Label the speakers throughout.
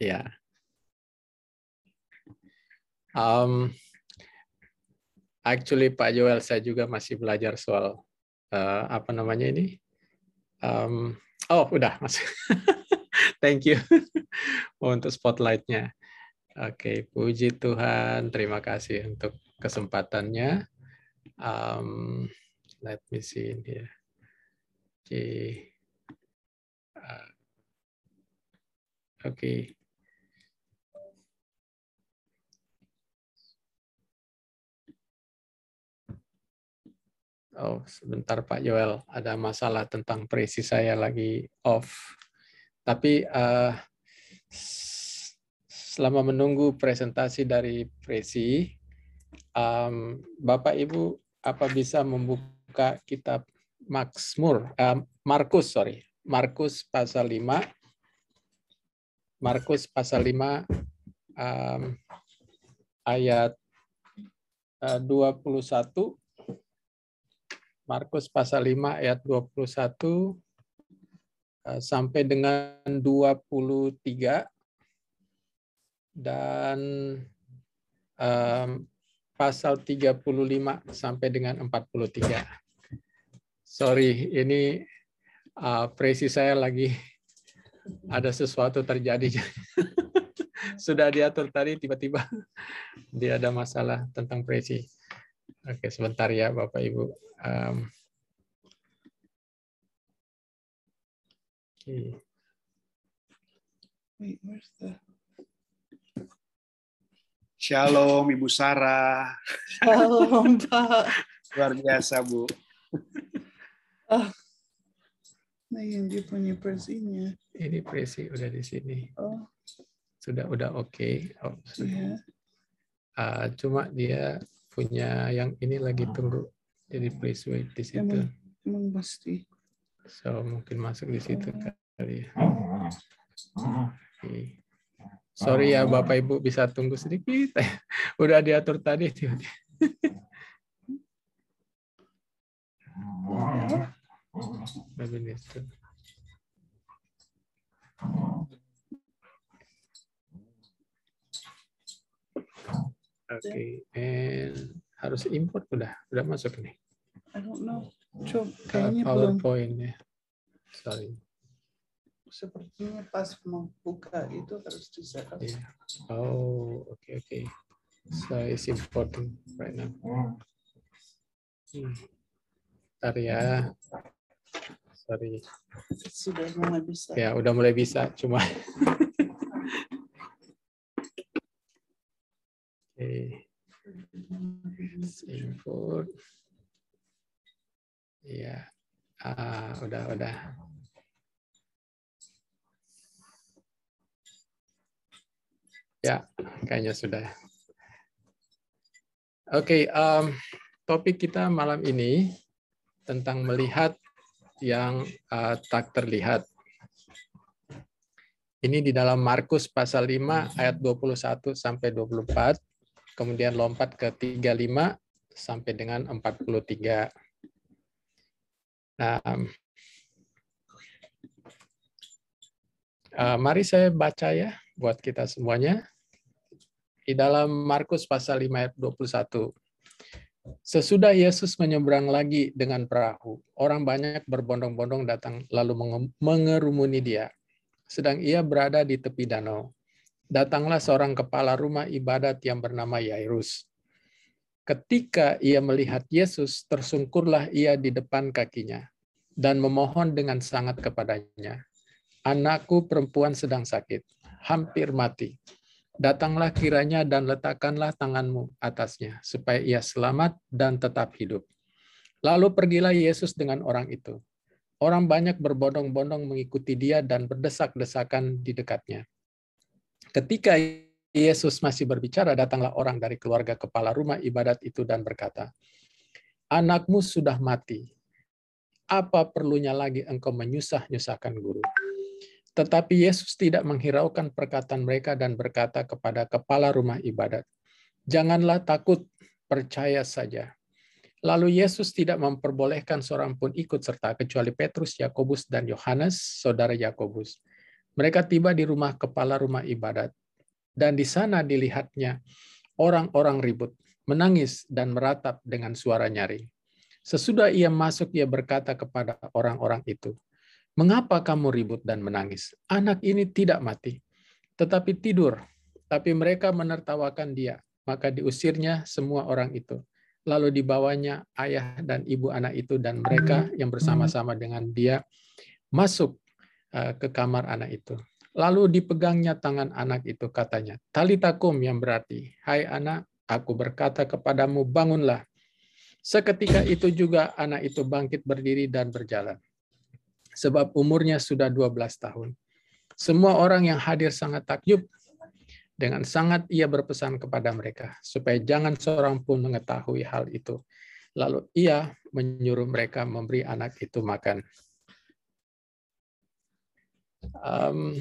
Speaker 1: Ya. Um, actually Pak Joel saya juga masih belajar soal uh, apa namanya ini. Um, oh udah mas. Thank you untuk spotlightnya. Oke, okay, puji Tuhan. Terima kasih untuk kesempatannya. Um, let me see in here. Okay. Uh, okay. Oh, sebentar Pak Joel, ada masalah tentang presi saya lagi off. Tapi uh, selama menunggu presentasi dari presi, um, Bapak Ibu apa bisa membuka kitab Mazmur, uh, Markus, sorry, Markus pasal 5, Markus pasal 5 um, ayat uh, 21 Markus pasal 5 ayat 21 eh, sampai dengan 23 dan um, pasal 35 sampai dengan 43. Sorry, ini uh, presi saya lagi ada sesuatu terjadi. Sudah diatur tadi, tiba-tiba dia ada masalah tentang presi. Oke, sebentar ya Bapak Ibu. Um, okay.
Speaker 2: Wait, where's the... Shalom Ibu Sarah.
Speaker 3: Shalom Pak.
Speaker 2: Luar biasa Bu.
Speaker 3: Oh. Nah yang dia punya presinya.
Speaker 1: Ini presi udah di sini.
Speaker 3: Oh.
Speaker 1: Sudah udah oke. Okay. Oh,
Speaker 3: sudah.
Speaker 1: Yeah. Uh, cuma dia punya yang ini lagi tunggu jadi please wait di situ.
Speaker 3: Emang, emang pasti.
Speaker 1: So mungkin masuk di situ kali ya. Okay. Sorry ya Bapak Ibu bisa tunggu sedikit. Udah diatur tadi tiba-tiba. Oke, okay. and harus import udah udah masuk nih.
Speaker 3: I don't know. Coba kayaknya
Speaker 1: PowerPoint ya. Sorry.
Speaker 3: Sepertinya pas mau buka itu harus di setup.
Speaker 1: Yeah. Oh, oke okay, oke. Okay. So it's important right now. Hmm. Ya. Sorry.
Speaker 3: Sudah mulai bisa.
Speaker 1: Ya, udah mulai bisa. Cuma. okay. Import. Iya. Ah, udah, udah. Ya, kayaknya sudah. Oke, okay, um, topik kita malam ini tentang melihat yang uh, tak terlihat. Ini di dalam Markus pasal 5 ayat 21 sampai 24 kemudian lompat ke 35 sampai dengan 43. Nah, uh, mari saya baca ya buat kita semuanya. Di dalam Markus pasal 5 ayat 21. Sesudah Yesus menyeberang lagi dengan perahu, orang banyak berbondong-bondong datang lalu mengerumuni dia. Sedang ia berada di tepi danau datanglah seorang kepala rumah ibadat yang bernama Yairus. Ketika ia melihat Yesus, tersungkurlah ia di depan kakinya dan memohon dengan sangat kepadanya. Anakku perempuan sedang sakit, hampir mati. Datanglah kiranya dan letakkanlah tanganmu atasnya, supaya ia selamat dan tetap hidup. Lalu pergilah Yesus dengan orang itu. Orang banyak berbondong-bondong mengikuti dia dan berdesak-desakan di dekatnya. Ketika Yesus masih berbicara, datanglah orang dari keluarga kepala rumah ibadat itu dan berkata, Anakmu sudah mati. Apa perlunya lagi engkau menyusah-nyusahkan guru? Tetapi Yesus tidak menghiraukan perkataan mereka dan berkata kepada kepala rumah ibadat, Janganlah takut, percaya saja. Lalu Yesus tidak memperbolehkan seorang pun ikut serta kecuali Petrus, Yakobus, dan Yohanes, saudara Yakobus. Mereka tiba di rumah kepala rumah ibadat, dan di sana dilihatnya orang-orang ribut, menangis, dan meratap dengan suara nyaring. Sesudah ia masuk, ia berkata kepada orang-orang itu, Mengapa kamu ribut dan menangis? Anak ini tidak mati, tetapi tidur. Tapi mereka menertawakan dia. Maka diusirnya semua orang itu. Lalu dibawanya ayah dan ibu anak itu dan mereka yang bersama-sama dengan dia masuk ke kamar anak itu. Lalu dipegangnya tangan anak itu katanya, Talitakum yang berarti, Hai anak, aku berkata kepadamu, bangunlah. Seketika itu juga anak itu bangkit berdiri dan berjalan sebab umurnya sudah 12 tahun. Semua orang yang hadir sangat takjub. Dengan sangat ia berpesan kepada mereka, supaya jangan seorang pun mengetahui hal itu. Lalu ia menyuruh mereka memberi anak itu makan. Um,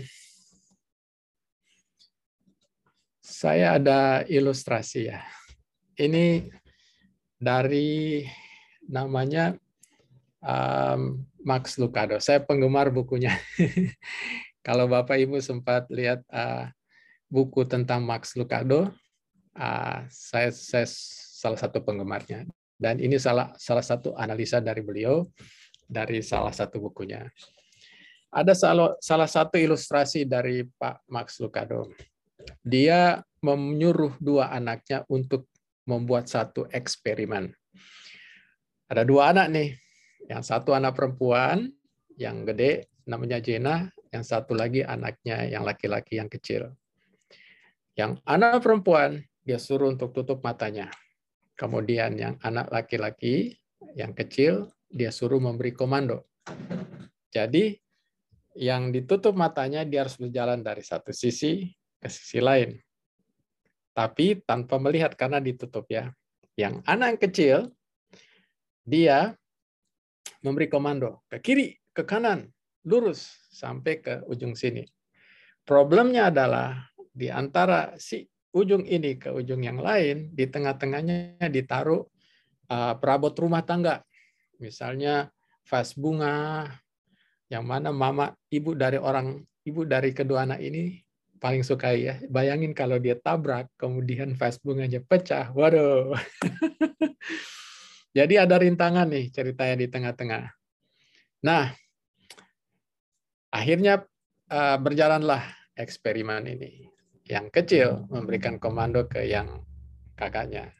Speaker 1: saya ada ilustrasi ya. Ini dari namanya um, Max Lucado. Saya penggemar bukunya. Kalau Bapak Ibu sempat lihat uh, buku tentang Max Lucado, uh, saya, saya salah satu penggemarnya. Dan ini salah salah satu analisa dari beliau dari salah satu bukunya. Ada salah, satu ilustrasi dari Pak Max Lucado. Dia menyuruh dua anaknya untuk membuat satu eksperimen. Ada dua anak nih, yang satu anak perempuan, yang gede namanya Jena, yang satu lagi anaknya yang laki-laki yang kecil. Yang anak perempuan dia suruh untuk tutup matanya. Kemudian yang anak laki-laki yang kecil dia suruh memberi komando. Jadi yang ditutup matanya dia harus berjalan dari satu sisi ke sisi lain. Tapi tanpa melihat karena ditutup ya. Yang anak kecil dia memberi komando ke kiri, ke kanan, lurus sampai ke ujung sini. Problemnya adalah di antara si ujung ini ke ujung yang lain, di tengah-tengahnya ditaruh uh, perabot rumah tangga. Misalnya vas bunga, yang mana mama ibu dari orang ibu dari kedua anak ini paling suka ya. Bayangin kalau dia tabrak, kemudian vas bunganya pecah. Waduh. Jadi ada rintangan nih ceritanya di tengah-tengah. Nah, akhirnya uh, berjalanlah eksperimen ini. Yang kecil memberikan komando ke yang kakaknya.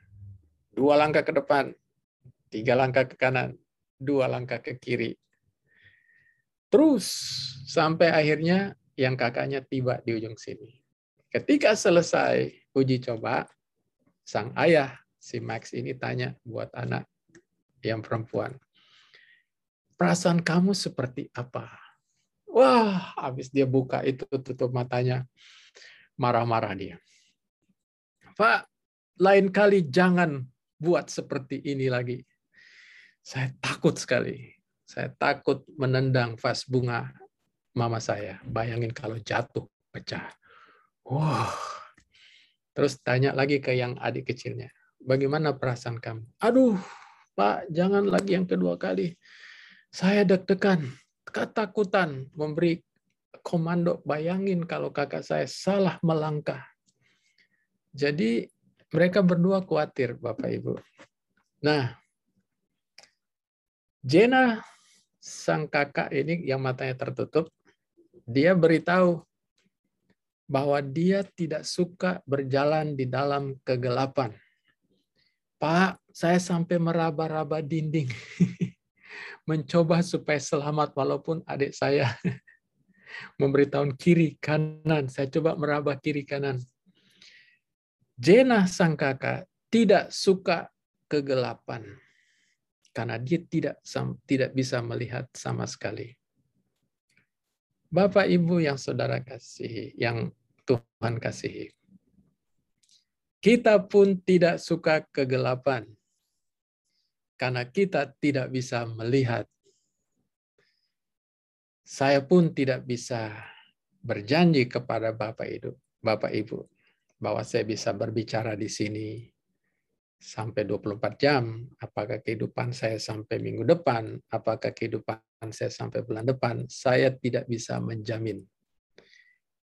Speaker 1: Dua langkah ke depan, tiga langkah ke kanan, dua langkah ke kiri. Terus sampai akhirnya yang kakaknya tiba di ujung sini. Ketika selesai uji coba, sang ayah si Max ini tanya buat anak, yang perempuan. Perasaan kamu seperti apa? Wah, habis dia buka itu tutup matanya, marah-marah dia. Pak, lain kali jangan buat seperti ini lagi. Saya takut sekali. Saya takut menendang vas bunga mama saya. Bayangin kalau jatuh, pecah. Wah. Terus tanya lagi ke yang adik kecilnya. Bagaimana perasaan kamu? Aduh, Pak, jangan lagi yang kedua kali. Saya deg-degan, ketakutan memberi komando. Bayangin kalau kakak saya salah melangkah. Jadi mereka berdua khawatir, Bapak Ibu. Nah, Jena, sang kakak ini yang matanya tertutup, dia beritahu bahwa dia tidak suka berjalan di dalam kegelapan. Pak, saya sampai meraba-raba dinding. Mencoba supaya selamat walaupun adik saya memberitahu kiri kanan. Saya coba meraba kiri kanan. Jena sang kakak tidak suka kegelapan karena dia tidak tidak bisa melihat sama sekali. Bapak Ibu yang saudara kasihi, yang Tuhan kasihi. Kita pun tidak suka kegelapan karena kita tidak bisa melihat. Saya pun tidak bisa berjanji kepada Bapak Ibu, Bapak Ibu bahwa saya bisa berbicara di sini sampai 24 jam, apakah kehidupan saya sampai minggu depan, apakah kehidupan saya sampai bulan depan, saya tidak bisa menjamin.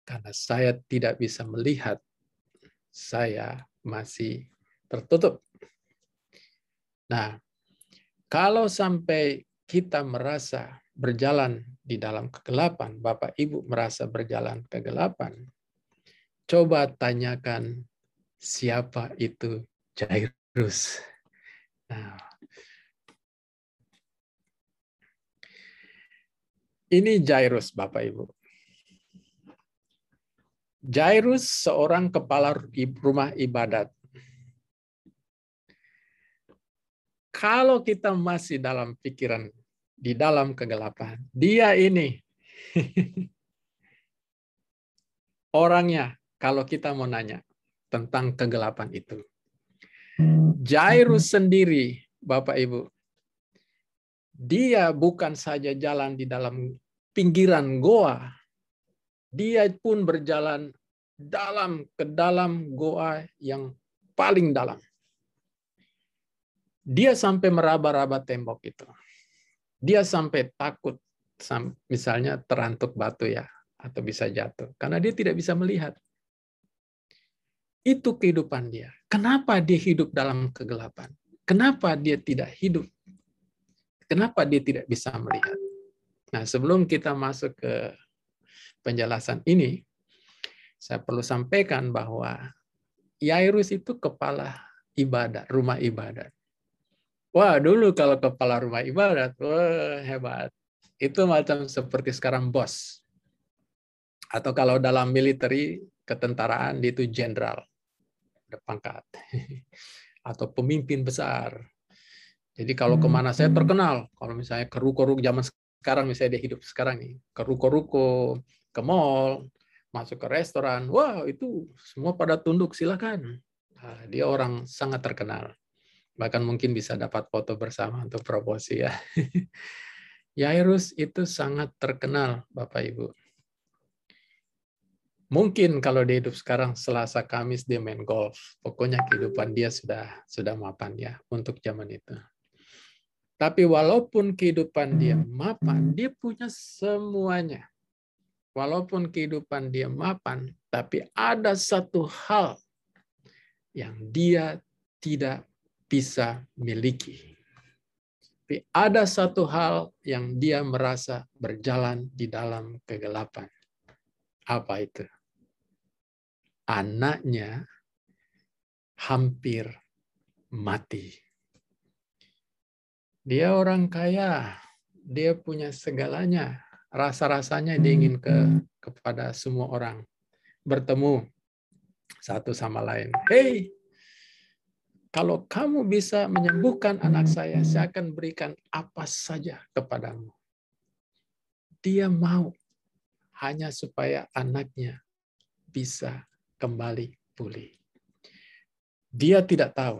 Speaker 1: Karena saya tidak bisa melihat, saya masih tertutup. Nah, kalau sampai kita merasa berjalan di dalam kegelapan, Bapak Ibu merasa berjalan kegelapan, coba tanyakan siapa itu Jairus. Nah, ini Jairus, Bapak Ibu. Jairus seorang kepala rumah ibadat. Kalau kita masih dalam pikiran di dalam kegelapan, dia ini orangnya kalau kita mau nanya tentang kegelapan itu. Jairus sendiri, Bapak Ibu, dia bukan saja jalan di dalam pinggiran goa, dia pun berjalan dalam ke dalam goa yang paling dalam. Dia sampai meraba-raba tembok itu. Dia sampai takut, misalnya terantuk batu ya, atau bisa jatuh, karena dia tidak bisa melihat. Itu kehidupan dia. Kenapa dia hidup dalam kegelapan? Kenapa dia tidak hidup? Kenapa dia tidak bisa melihat? Nah, sebelum kita masuk ke penjelasan ini, saya perlu sampaikan bahwa Yairus itu kepala ibadat, rumah ibadat. Wah, dulu kalau kepala rumah ibadat, wah hebat. Itu macam seperti sekarang bos. Atau kalau dalam militer, ketentaraan, itu jenderal pangkat atau pemimpin besar. Jadi kalau ke mana saya terkenal, kalau misalnya ke ruko-ruko zaman sekarang, misalnya dia hidup sekarang nih, ke ruko-ruko, ke mall, masuk ke restoran, wah itu semua pada tunduk silakan. Nah, dia orang sangat terkenal, bahkan mungkin bisa dapat foto bersama untuk promosi ya. Yairus itu sangat terkenal, Bapak Ibu. Mungkin kalau dia hidup sekarang Selasa Kamis dia main golf. Pokoknya kehidupan dia sudah sudah mapan ya untuk zaman itu. Tapi walaupun kehidupan dia mapan, dia punya semuanya. Walaupun kehidupan dia mapan, tapi ada satu hal yang dia tidak bisa miliki. Tapi ada satu hal yang dia merasa berjalan di dalam kegelapan. Apa itu? Anaknya hampir mati. Dia orang kaya, dia punya segalanya. Rasa-rasanya dia ingin ke kepada semua orang. Bertemu satu sama lain. Hei, kalau kamu bisa menyembuhkan anak saya, saya akan berikan apa saja kepadamu. Dia mau hanya supaya anaknya bisa kembali pulih. Dia tidak tahu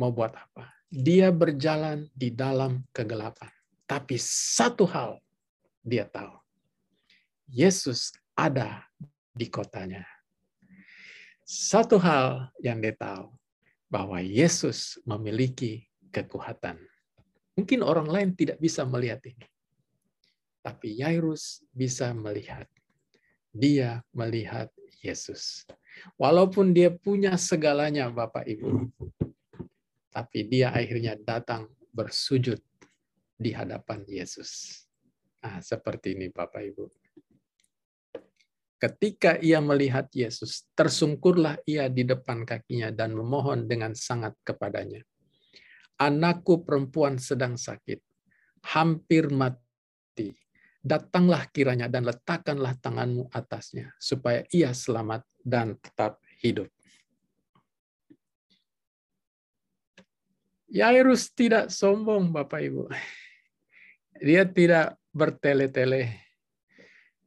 Speaker 1: mau buat apa. Dia berjalan di dalam kegelapan. Tapi satu hal dia tahu. Yesus ada di kotanya. Satu hal yang dia tahu, bahwa Yesus memiliki kekuatan. Mungkin orang lain tidak bisa melihat ini. Tapi Yairus bisa melihat. Dia melihat Yesus. Walaupun dia punya segalanya, Bapak Ibu, tapi dia akhirnya datang bersujud di hadapan Yesus. Nah, seperti ini, Bapak Ibu. Ketika ia melihat Yesus, tersungkurlah ia di depan kakinya dan memohon dengan sangat kepadanya. Anakku perempuan sedang sakit, hampir mati datanglah kiranya dan letakkanlah tanganmu atasnya, supaya ia selamat dan tetap hidup. Yairus tidak sombong, Bapak Ibu. Dia tidak bertele-tele.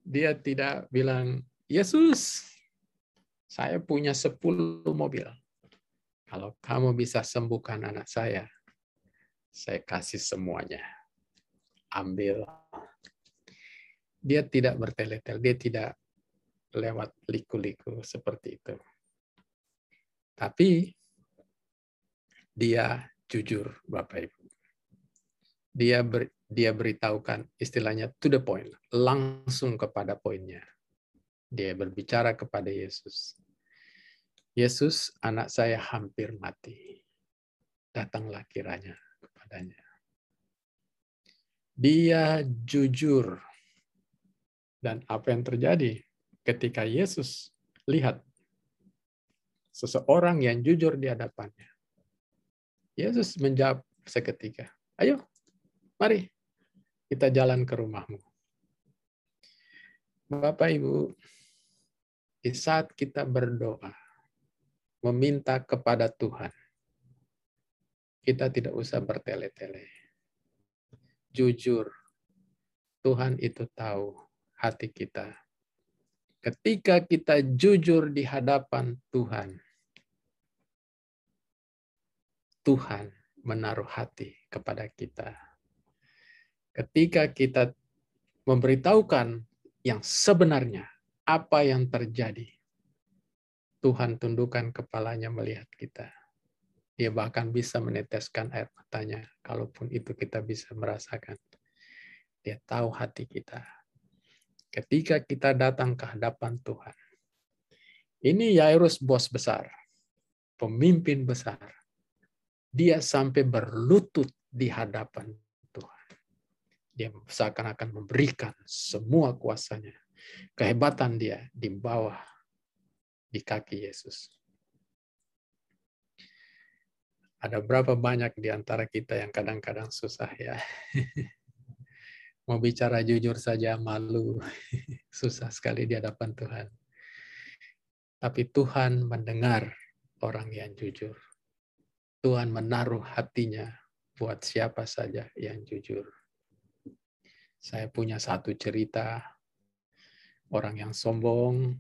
Speaker 1: Dia tidak bilang, Yesus, saya punya 10 mobil. Kalau kamu bisa sembuhkan anak saya, saya kasih semuanya. Ambil dia tidak bertele-tele, dia tidak lewat liku-liku seperti itu. Tapi dia jujur, Bapak Ibu. Dia ber, dia beritahukan istilahnya to the point, langsung kepada poinnya. Dia berbicara kepada Yesus. Yesus, anak saya hampir mati. Datanglah kiranya kepadanya. Dia jujur. Dan apa yang terjadi ketika Yesus lihat seseorang yang jujur di hadapannya. Yesus menjawab seketika, ayo, mari kita jalan ke rumahmu. Bapak Ibu, di saat kita berdoa, meminta kepada Tuhan, kita tidak usah bertele-tele. Jujur, Tuhan itu tahu hati kita. Ketika kita jujur di hadapan Tuhan, Tuhan menaruh hati kepada kita. Ketika kita memberitahukan yang sebenarnya, apa yang terjadi, Tuhan tundukkan kepalanya melihat kita. Dia bahkan bisa meneteskan air matanya, kalaupun itu kita bisa merasakan. Dia tahu hati kita ketika kita datang ke hadapan Tuhan. Ini Yairus bos besar, pemimpin besar. Dia sampai berlutut di hadapan Tuhan. Dia seakan-akan memberikan semua kuasanya. Kehebatan dia di bawah, di kaki Yesus. Ada berapa banyak di antara kita yang kadang-kadang susah ya. Mau bicara jujur saja malu. Susah sekali di hadapan Tuhan. Tapi Tuhan mendengar orang yang jujur. Tuhan menaruh hatinya buat siapa saja yang jujur. Saya punya satu cerita orang yang sombong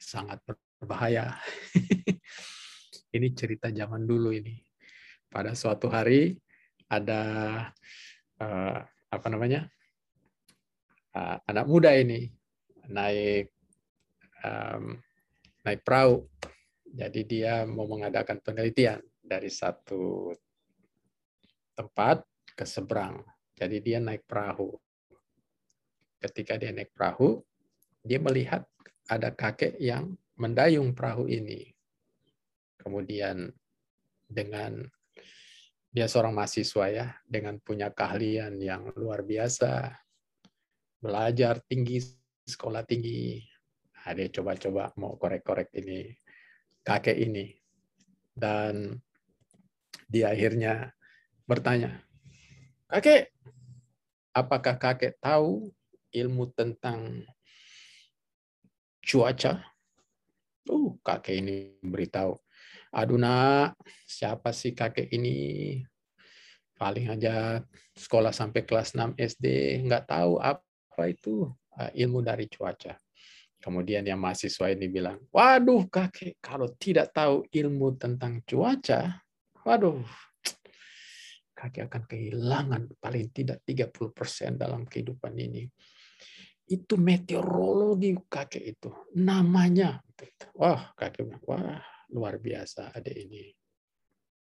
Speaker 1: sangat berbahaya. ini cerita zaman dulu ini. Pada suatu hari ada uh, apa namanya uh, anak muda ini naik um, naik perahu. Jadi dia mau mengadakan penelitian dari satu tempat ke seberang. Jadi dia naik perahu. Ketika dia naik perahu, dia melihat ada kakek yang mendayung perahu ini. Kemudian dengan dia seorang mahasiswa ya, dengan punya keahlian yang luar biasa, belajar tinggi, sekolah tinggi. Nah, dia coba-coba mau korek-korek ini, kakek ini. Dan dia akhirnya bertanya, kakek, apakah kakek tahu ilmu tentang cuaca? Uh, kakek ini beritahu, aduh nak, siapa sih kakek ini? Paling aja sekolah sampai kelas 6 SD, nggak tahu apa itu uh, ilmu dari cuaca. Kemudian yang mahasiswa ini bilang, waduh kakek, kalau tidak tahu ilmu tentang cuaca, waduh, kakek akan kehilangan paling tidak 30% dalam kehidupan ini. Itu meteorologi kakek itu, namanya. Wah, kakek bilang, wah luar biasa ada ini.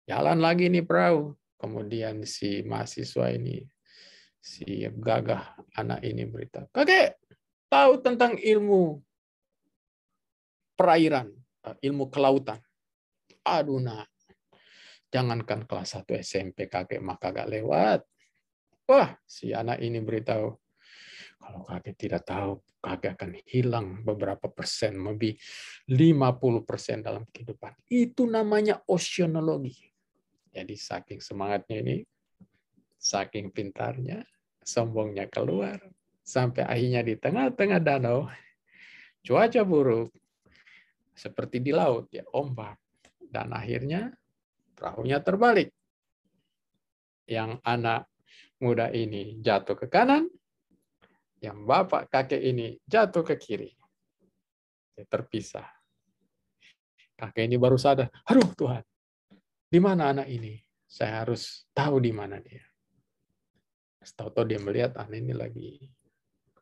Speaker 1: Jalan lagi nih perahu. Kemudian si mahasiswa ini si gagah anak ini berita, kakek tahu tentang ilmu perairan, eh, ilmu kelautan. Aduh nak, jangankan kelas 1 SMP kakek maka gak lewat. Wah, si anak ini beritahu, kalau kakek tidak tahu, kakek akan hilang beberapa persen, lebih 50 persen dalam kehidupan. Itu namanya oceanologi. Jadi saking semangatnya ini, saking pintarnya, sombongnya keluar, sampai akhirnya di tengah-tengah danau, cuaca buruk, seperti di laut, ya ombak. Dan akhirnya perahunya terbalik. Yang anak muda ini jatuh ke kanan, yang bapak kakek ini jatuh ke kiri. Terpisah. Kakek ini baru sadar, aduh Tuhan, di mana anak ini? Saya harus tahu di mana dia. Tahu-tahu dia melihat ah ini lagi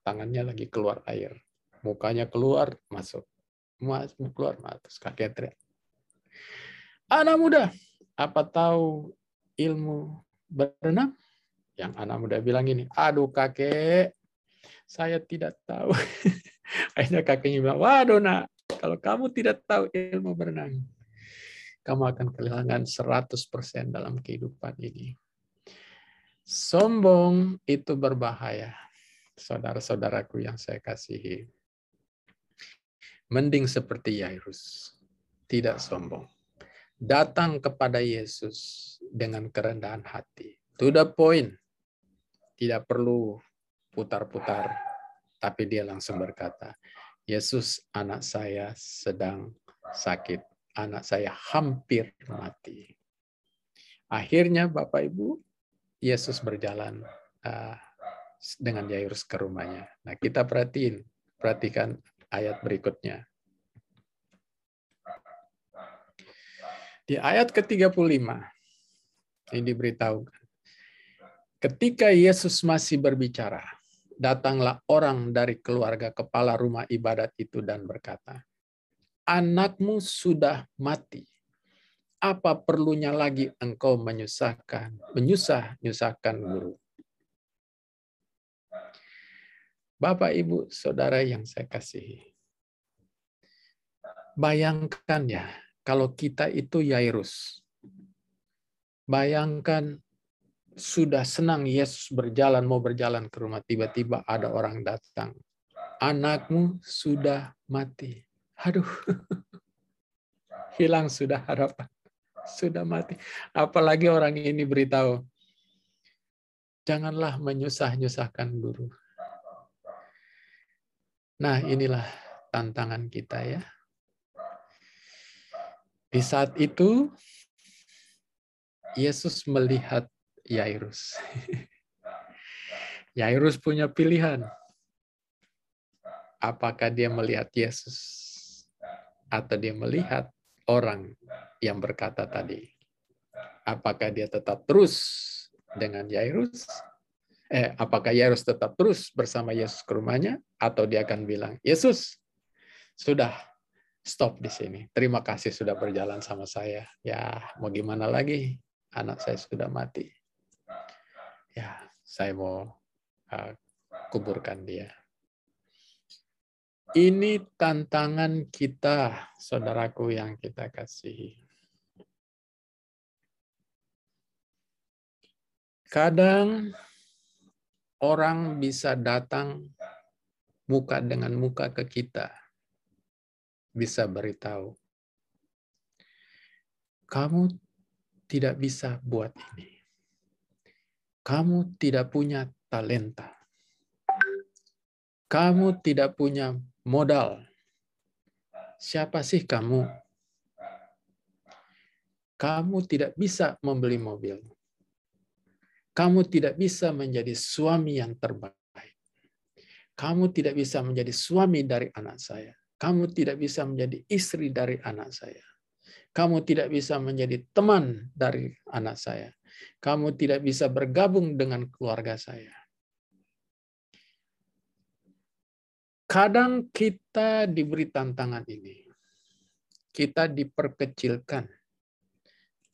Speaker 1: tangannya lagi keluar air, mukanya keluar masuk, masuk keluar masuk kakek teriak. Anak muda, apa tahu ilmu berenang? Yang anak muda bilang ini, aduh kakek, Saya tidak tahu. Akhirnya kakeknya bilang, waduh nak, kalau kamu tidak tahu ilmu berenang, kamu akan kehilangan 100% dalam kehidupan ini. Sombong itu berbahaya. Saudara-saudaraku yang saya kasihi. Mending seperti Yairus. Tidak sombong. Datang kepada Yesus dengan kerendahan hati. To the point. Tidak perlu putar-putar. Tapi dia langsung berkata, Yesus anak saya sedang sakit. Anak saya hampir mati. Akhirnya Bapak Ibu, Yesus berjalan uh, dengan Yairus ke rumahnya. Nah, kita perhatiin, perhatikan ayat berikutnya. Di ayat ke-35, ini diberitahukan. Ketika Yesus masih berbicara, datanglah orang dari keluarga kepala rumah ibadat itu dan berkata, Anakmu sudah mati. Apa perlunya lagi engkau menyusahkan, menyusah-nyusahkan guru? Bapak, Ibu, Saudara yang saya kasihi. Bayangkan ya, kalau kita itu Yairus. Bayangkan sudah senang Yesus berjalan, mau berjalan ke rumah, tiba-tiba ada orang datang. Anakmu sudah mati. Aduh, hilang sudah harapan. Sudah mati. Apalagi orang ini beritahu, janganlah menyusah-nyusahkan guru. Nah, inilah tantangan kita ya. Di saat itu, Yesus melihat Yairus. Yairus punya pilihan. Apakah dia melihat Yesus atau dia melihat orang yang berkata tadi? Apakah dia tetap terus dengan Yairus eh, apakah Yairus tetap terus bersama Yesus ke rumahnya atau dia akan bilang, Yesus, sudah stop di sini. Terima kasih sudah berjalan sama saya. Ya, mau gimana lagi? Anak saya sudah mati. Ya, saya mau uh, kuburkan dia. Ini tantangan kita, saudaraku yang kita kasihi. Kadang orang bisa datang muka dengan muka ke kita, bisa beritahu, kamu tidak bisa buat ini. Kamu tidak punya talenta. Kamu tidak punya modal. Siapa sih kamu? Kamu tidak bisa membeli mobil kamu tidak bisa menjadi suami yang terbaik. Kamu tidak bisa menjadi suami dari anak saya. Kamu tidak bisa menjadi istri dari anak saya. Kamu tidak bisa menjadi teman dari anak saya. Kamu tidak bisa bergabung dengan keluarga saya. Kadang kita diberi tantangan ini. Kita diperkecilkan.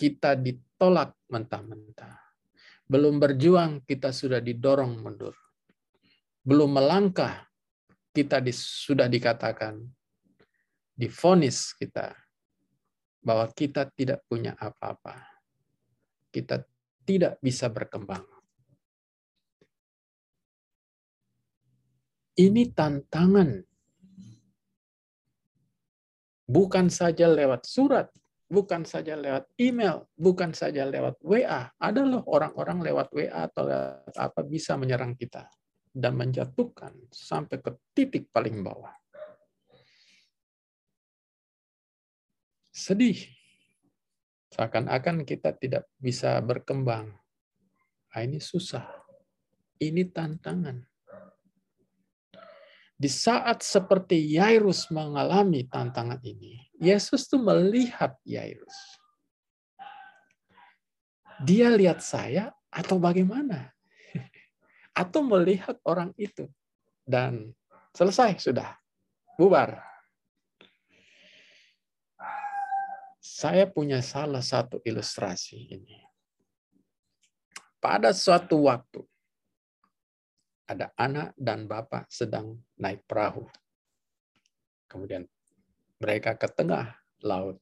Speaker 1: Kita ditolak mentah-mentah belum berjuang, kita sudah didorong mundur. Belum melangkah, kita di, sudah dikatakan, difonis kita, bahwa kita tidak punya apa-apa. Kita tidak bisa berkembang. Ini tantangan. Bukan saja lewat surat, bukan saja lewat email, bukan saja lewat WA. Ada loh orang-orang lewat WA atau lewat apa bisa menyerang kita dan menjatuhkan sampai ke titik paling bawah. Sedih. Seakan-akan kita tidak bisa berkembang. Nah, ini susah. Ini tantangan. Di saat seperti Yairus mengalami tantangan ini, Yesus tuh melihat Yairus. Dia lihat saya atau bagaimana? Atau melihat orang itu. Dan selesai sudah. Bubar. Saya punya salah satu ilustrasi ini. Pada suatu waktu, ada anak dan bapak sedang naik perahu. Kemudian mereka ke tengah laut.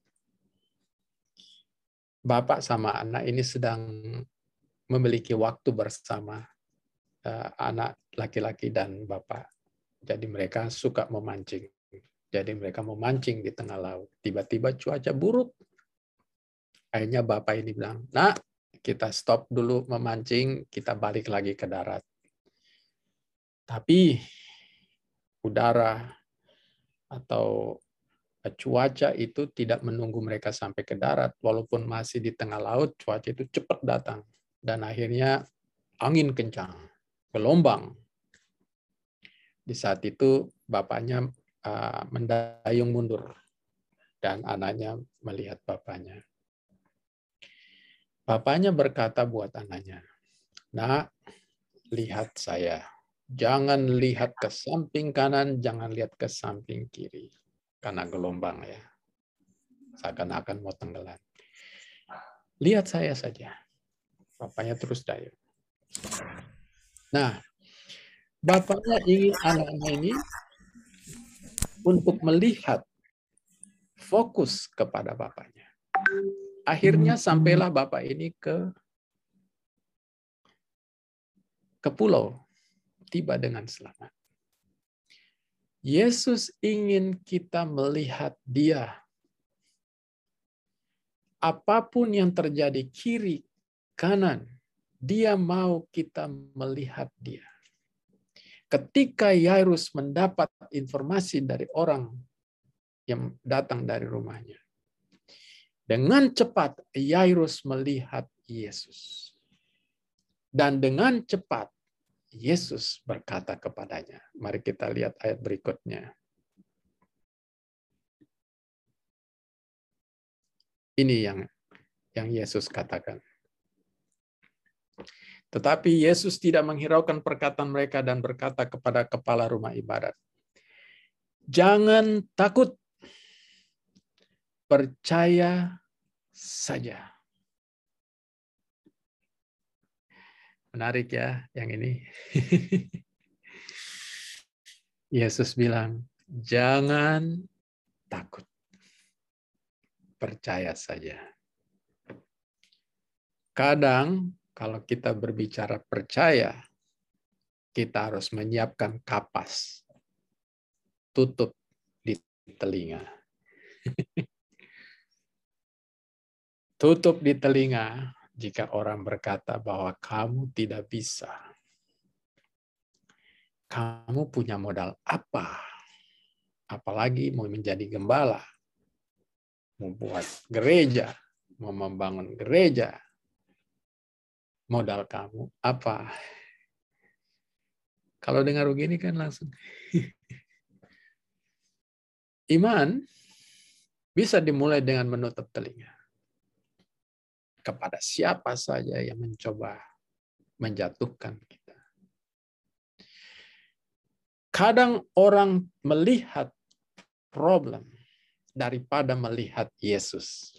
Speaker 1: Bapak sama anak ini sedang memiliki waktu bersama uh, anak laki-laki dan bapak. Jadi mereka suka memancing. Jadi mereka memancing di tengah laut. Tiba-tiba cuaca buruk. Akhirnya bapak ini bilang, nah kita stop dulu memancing, kita balik lagi ke darat. Tapi udara atau cuaca itu tidak menunggu mereka sampai ke darat, walaupun masih di tengah laut, cuaca itu cepat datang. Dan akhirnya angin kencang, gelombang. Di saat itu bapaknya uh, mendayung mundur dan anaknya melihat bapaknya. Bapaknya berkata buat anaknya, "Nak, lihat saya." Jangan lihat ke samping kanan, jangan lihat ke samping kiri. Karena gelombang ya. Seakan-akan mau tenggelam. Lihat saya saja. Bapaknya terus dayung. Nah, bapaknya ingin anaknya ini untuk melihat fokus kepada bapaknya. Akhirnya sampailah bapak ini ke ke pulau tiba dengan selamat. Yesus ingin kita melihat Dia. Apa pun yang terjadi kiri, kanan, Dia mau kita melihat Dia. Ketika Yairus mendapat informasi dari orang yang datang dari rumahnya, dengan cepat Yairus melihat Yesus. Dan dengan cepat Yesus berkata kepadanya. Mari kita lihat ayat berikutnya. Ini yang yang Yesus katakan. Tetapi Yesus tidak menghiraukan perkataan mereka dan berkata kepada kepala rumah ibadat, "Jangan takut, percaya saja." Menarik ya yang ini. Yesus bilang, jangan takut. Percaya saja. Kadang kalau kita berbicara percaya, kita harus menyiapkan kapas. Tutup di telinga. Tutup di telinga jika orang berkata bahwa kamu tidak bisa. Kamu punya modal apa? Apalagi mau menjadi gembala, mau buat gereja, mau membangun gereja. Modal kamu apa? Kalau dengar begini kan langsung. Iman bisa dimulai dengan menutup telinga kepada siapa saja yang mencoba menjatuhkan kita. Kadang orang melihat problem daripada melihat Yesus.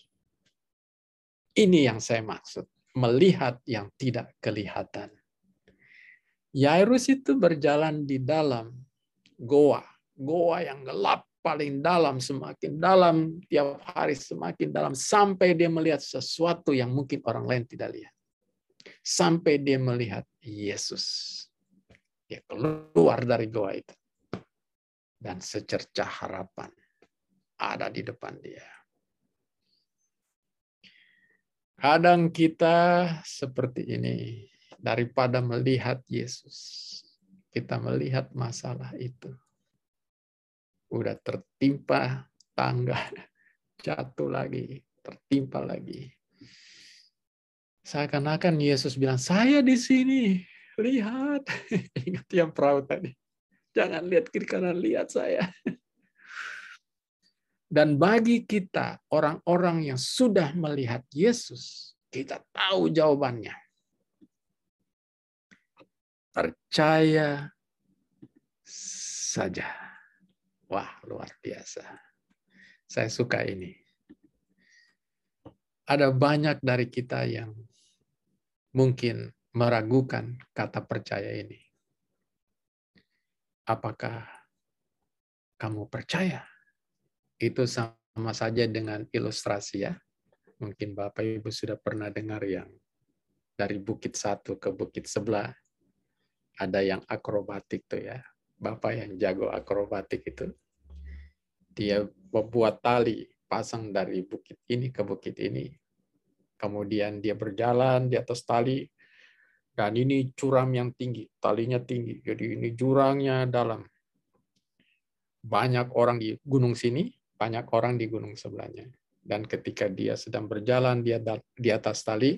Speaker 1: Ini yang saya maksud, melihat yang tidak kelihatan. Yairus itu berjalan di dalam goa, goa yang gelap paling dalam, semakin dalam, tiap hari semakin dalam, sampai dia melihat sesuatu yang mungkin orang lain tidak lihat. Sampai dia melihat Yesus. Dia keluar dari goa itu. Dan secercah harapan ada di depan dia. Kadang kita seperti ini, daripada melihat Yesus, kita melihat masalah itu udah tertimpa tangga, jatuh lagi, tertimpa lagi. Seakan-akan Yesus bilang, saya di sini, lihat. Ingat yang perahu tadi. Jangan lihat kiri kanan, lihat saya. Dan bagi kita, orang-orang yang sudah melihat Yesus, kita tahu jawabannya. Percaya saja. Wah, luar biasa. Saya suka ini. Ada banyak dari kita yang mungkin meragukan kata percaya ini. apakah kamu percaya? Itu sama saja dengan ilustrasi ya. Mungkin Bapak Ibu sudah pernah dengar yang dari bukit satu ke bukit sebelah. Ada yang akrobatik tuh ya. Bapak yang jago akrobatik itu. Dia membuat tali pasang dari bukit ini ke bukit ini. Kemudian dia berjalan di atas tali. Dan ini curam yang tinggi, talinya tinggi. Jadi ini jurangnya dalam. Banyak orang di gunung sini, banyak orang di gunung sebelahnya. Dan ketika dia sedang berjalan dia di atas tali,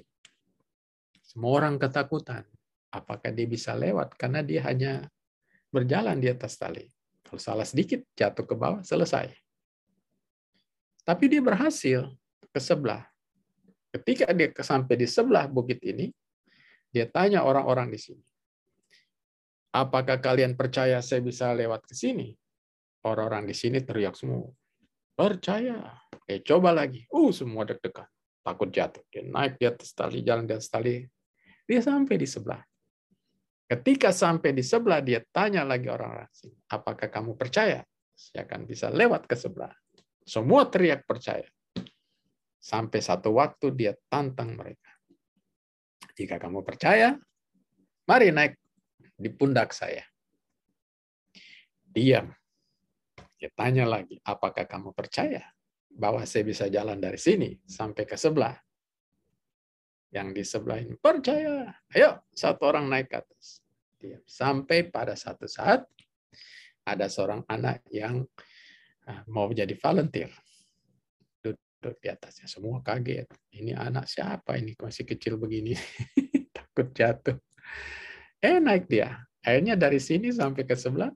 Speaker 1: semua orang ketakutan. Apakah dia bisa lewat? Karena dia hanya berjalan di atas tali. Kalau salah sedikit, jatuh ke bawah, selesai. Tapi dia berhasil ke sebelah. Ketika dia sampai di sebelah bukit ini, dia tanya orang-orang di sini, apakah kalian percaya saya bisa lewat ke sini? Orang-orang di sini teriak semua, percaya. Eh, coba lagi. Uh, semua deg-degan. Takut jatuh. Dia naik di atas tali, jalan di atas tali. Dia sampai di sebelah. Ketika sampai di sebelah, dia tanya lagi orang-orang sini, apakah kamu percaya? Saya akan bisa lewat ke sebelah. Semua teriak percaya. Sampai satu waktu dia tantang mereka. Jika kamu percaya, mari naik di pundak saya. Diam. Dia tanya lagi, apakah kamu percaya bahwa saya bisa jalan dari sini sampai ke sebelah? Yang di sebelah ini percaya. Ayo, satu orang naik ke atas. Diam. Sampai pada satu saat ada seorang anak yang ah, mau jadi volunteer duduk di atasnya. Semua kaget. Ini anak siapa ini? Masih kecil begini. Takut jatuh. Eh, naik dia. Akhirnya dari sini sampai ke sebelah,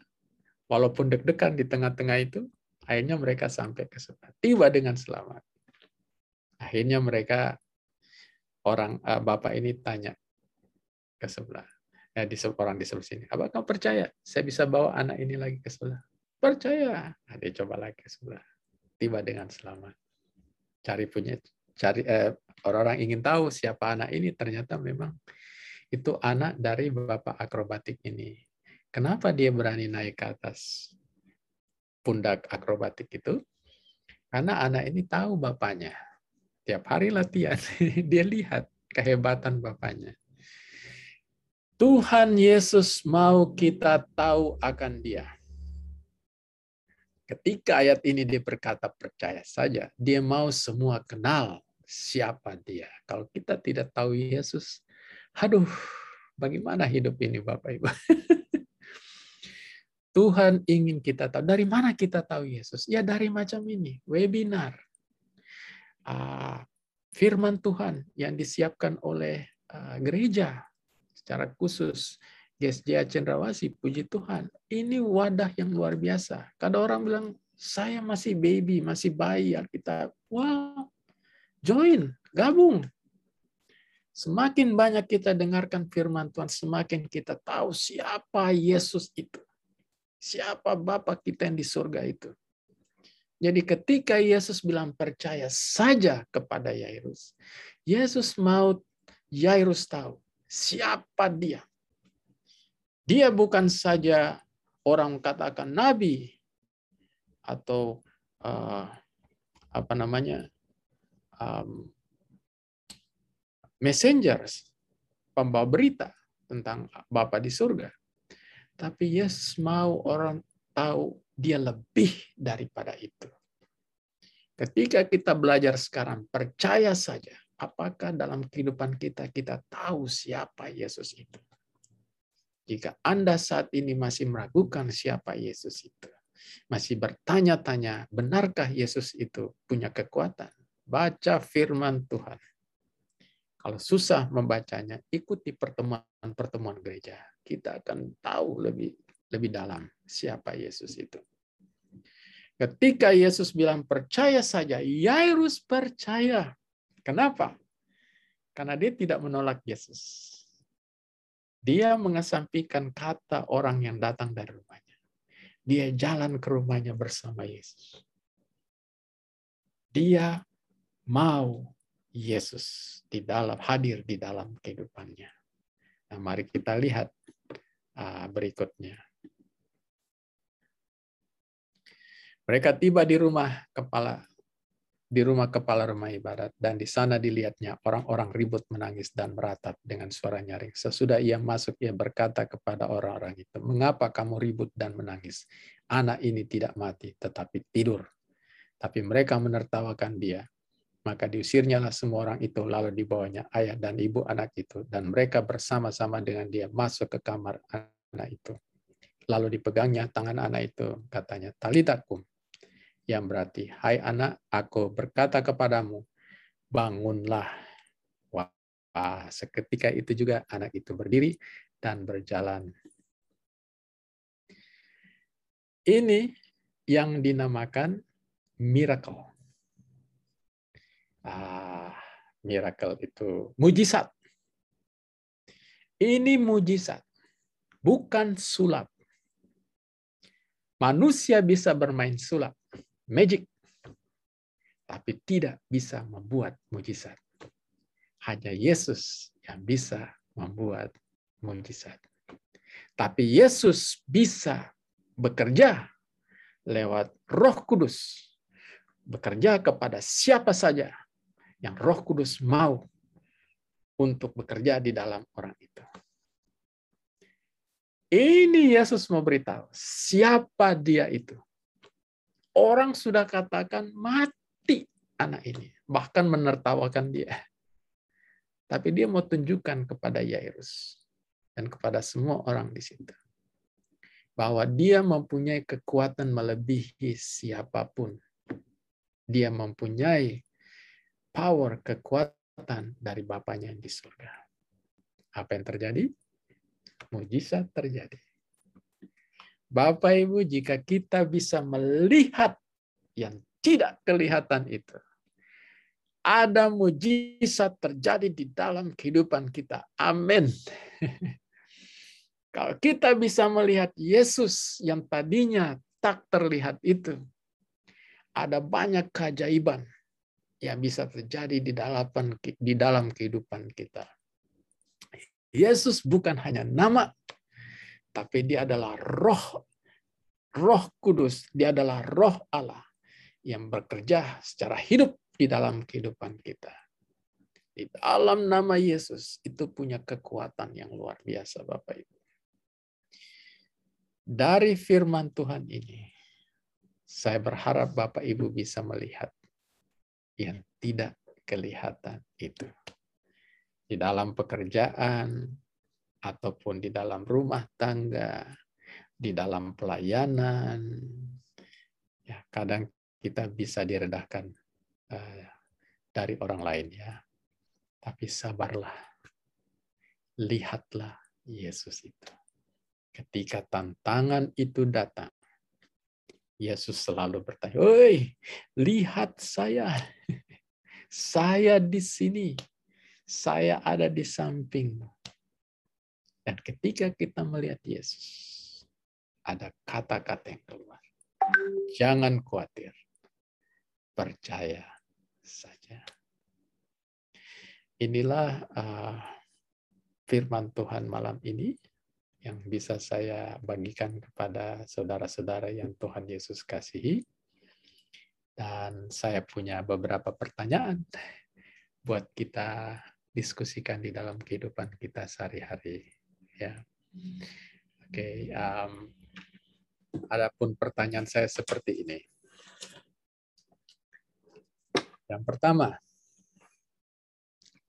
Speaker 1: walaupun deg-degan di tengah-tengah itu, akhirnya mereka sampai ke sebelah. Tiba dengan selamat. Akhirnya mereka, orang uh, bapak ini tanya ke sebelah. Ya, di orang di sebelah sini. Apakah kamu percaya? Saya bisa bawa anak ini lagi ke sebelah. Percaya. Nah, dia coba lagi ke sebelah. Tiba dengan selamat cari punya cari eh, orang-orang ingin tahu siapa anak ini ternyata memang itu anak dari bapak akrobatik ini. Kenapa dia berani naik ke atas pundak akrobatik itu? Karena anak ini tahu bapaknya. Tiap hari latihan, dia lihat kehebatan bapaknya. Tuhan Yesus mau kita tahu akan dia. Ketika ayat ini dia berkata percaya saja, dia mau semua kenal siapa dia. Kalau kita tidak tahu Yesus, aduh, bagaimana hidup ini Bapak Ibu? Tuhan ingin kita tahu. Dari mana kita tahu Yesus? Ya dari macam ini, webinar. Ah, firman Tuhan yang disiapkan oleh ah, gereja secara khusus Gesja Cendrawasi, puji Tuhan. Ini wadah yang luar biasa. Kadang orang bilang, saya masih baby, masih bayi kita Wow, join, gabung. Semakin banyak kita dengarkan firman Tuhan, semakin kita tahu siapa Yesus itu. Siapa Bapak kita yang di surga itu. Jadi ketika Yesus bilang percaya saja kepada Yairus, Yesus mau Yairus tahu siapa dia. Dia bukan saja orang katakan nabi atau uh, apa namanya um, messengers, pembawa berita tentang Bapa di surga. Tapi Yesus mau orang tahu dia lebih daripada itu. Ketika kita belajar sekarang, percaya saja apakah dalam kehidupan kita kita tahu siapa Yesus itu. Jika Anda saat ini masih meragukan siapa Yesus itu, masih bertanya-tanya, benarkah Yesus itu punya kekuatan? Baca firman Tuhan. Kalau susah membacanya, ikuti pertemuan-pertemuan gereja. Kita akan tahu lebih lebih dalam siapa Yesus itu. Ketika Yesus bilang percaya saja, Yairus percaya. Kenapa? Karena dia tidak menolak Yesus. Dia mengesampingkan kata orang yang datang dari rumahnya. Dia jalan ke rumahnya bersama Yesus. Dia mau Yesus di dalam hadir di dalam kehidupannya. Nah, mari kita lihat uh, berikutnya. Mereka tiba di rumah kepala di rumah kepala rumah ibadat dan di sana dilihatnya orang-orang ribut menangis dan meratap dengan suara nyaring. Sesudah ia masuk ia berkata kepada orang-orang itu, "Mengapa kamu ribut dan menangis? Anak ini tidak mati tetapi tidur." Tapi mereka menertawakan dia. Maka diusirnyalah semua orang itu lalu dibawanya ayah dan ibu anak itu dan mereka bersama-sama dengan dia masuk ke kamar anak itu. Lalu dipegangnya tangan anak itu katanya talitakum yang berarti, hai anak, aku berkata kepadamu, bangunlah. Wah, seketika itu juga anak itu berdiri dan berjalan. Ini yang dinamakan miracle. Ah, miracle itu mujizat. Ini mujizat, bukan sulap. Manusia bisa bermain sulap, magic, tapi tidak bisa membuat mujizat. Hanya Yesus yang bisa membuat mujizat. Tapi Yesus bisa bekerja lewat Roh Kudus, bekerja kepada siapa saja yang Roh Kudus mau untuk bekerja di dalam orang itu. Ini Yesus mau beritahu siapa dia itu. Orang sudah katakan mati anak ini, bahkan menertawakan dia. Tapi dia mau tunjukkan kepada Yairus dan kepada semua orang di situ bahwa dia mempunyai kekuatan melebihi siapa pun. Dia mempunyai power, kekuatan dari Bapaknya yang di surga. Apa yang terjadi? Mujizat terjadi. Bapak Ibu, jika kita bisa melihat yang tidak kelihatan itu, ada mujizat terjadi di dalam kehidupan kita. Amin. Kalau kita bisa melihat Yesus yang tadinya tak terlihat itu, ada banyak keajaiban yang bisa terjadi di dalam di dalam kehidupan kita. Yesus bukan hanya nama, tapi dia adalah roh roh kudus, dia adalah roh Allah yang bekerja secara hidup di dalam kehidupan kita. Di dalam nama Yesus itu punya kekuatan yang luar biasa Bapak Ibu. Dari firman Tuhan ini, saya berharap Bapak Ibu bisa melihat yang tidak kelihatan itu. Di dalam pekerjaan, ataupun di dalam rumah tangga, di dalam pelayanan. Ya, kadang kita bisa diredahkan uh, dari orang lain ya. Tapi sabarlah. Lihatlah Yesus itu. Ketika tantangan itu datang, Yesus selalu bertanya, "Oi, lihat saya. Saya di sini. Saya ada di sampingmu." Dan ketika kita melihat Yesus, ada kata-kata yang keluar. Jangan khawatir. Percaya saja. Inilah uh, firman Tuhan malam ini yang bisa saya bagikan kepada saudara-saudara yang Tuhan Yesus kasihi. Dan saya punya beberapa pertanyaan buat kita diskusikan di dalam kehidupan kita sehari-hari ya. Oke, okay, um, adapun pertanyaan saya seperti ini. Yang pertama,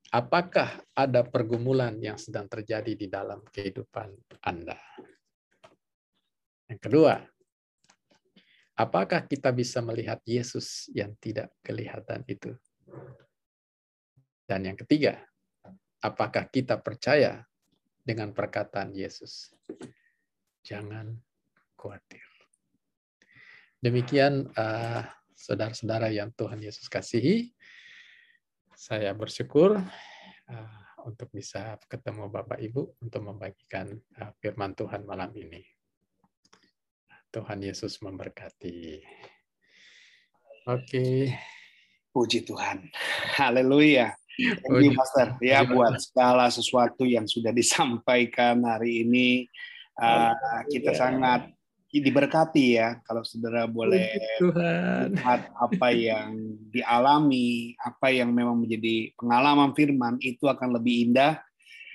Speaker 1: apakah ada pergumulan yang sedang terjadi di dalam kehidupan Anda? Yang kedua, apakah kita bisa melihat Yesus yang tidak kelihatan itu? Dan yang ketiga, apakah kita percaya dengan perkataan Yesus. Jangan khawatir. Demikian uh, saudara-saudara yang Tuhan Yesus kasihi. Saya bersyukur uh, untuk bisa ketemu Bapak Ibu untuk membagikan uh, firman Tuhan malam ini. Tuhan Yesus memberkati. Oke. Okay.
Speaker 2: Puji Tuhan. Haleluya. Thank you, Master. Ya, buat segala sesuatu yang sudah disampaikan hari ini, uh, kita sangat diberkati ya kalau saudara boleh
Speaker 1: Tuhan.
Speaker 2: lihat apa yang dialami, apa yang memang menjadi pengalaman firman itu akan lebih indah.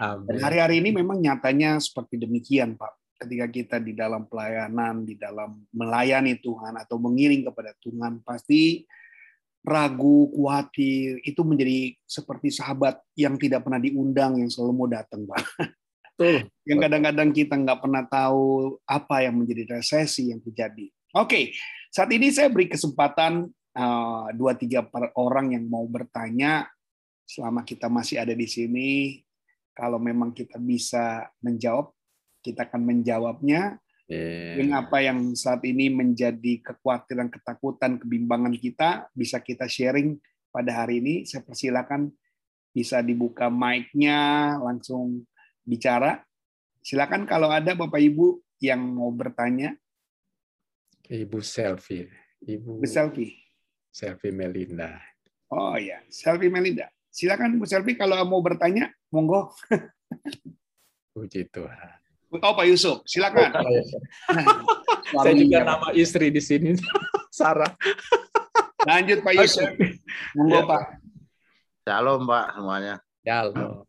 Speaker 2: Dan hari-hari ini memang nyatanya seperti demikian, Pak. Ketika kita di dalam pelayanan, di dalam melayani Tuhan atau mengiring kepada Tuhan, pasti ragu, khawatir, itu menjadi seperti sahabat yang tidak pernah diundang, yang selalu mau datang, Pak.
Speaker 1: Betul.
Speaker 2: Yang kadang-kadang kita nggak pernah tahu apa yang menjadi resesi yang terjadi. Oke, saat ini saya beri kesempatan eh, dua tiga per- orang yang mau bertanya selama kita masih ada di sini. Kalau memang kita bisa menjawab, kita akan menjawabnya. Mungkin apa yang saat ini menjadi kekhawatiran, ketakutan, kebimbangan kita bisa kita sharing pada hari ini. Saya persilakan bisa dibuka mic-nya, langsung bicara. Silakan kalau ada Bapak Ibu yang mau bertanya,
Speaker 1: Ibu selfie. Ibu
Speaker 2: selfie.
Speaker 1: selfie Melinda.
Speaker 2: Oh ya, selfie Melinda. Silakan Bu Selfie kalau mau bertanya, monggo.
Speaker 1: Puji Tuhan.
Speaker 2: Oh Pak Yusuf, silakan.
Speaker 1: Saya juga nama istri di sini, Sarah.
Speaker 2: Lanjut Pak Yusuf. Monggo
Speaker 1: Ya.
Speaker 2: Pak.
Speaker 4: Shalom Pak semuanya.
Speaker 1: Ya, lo.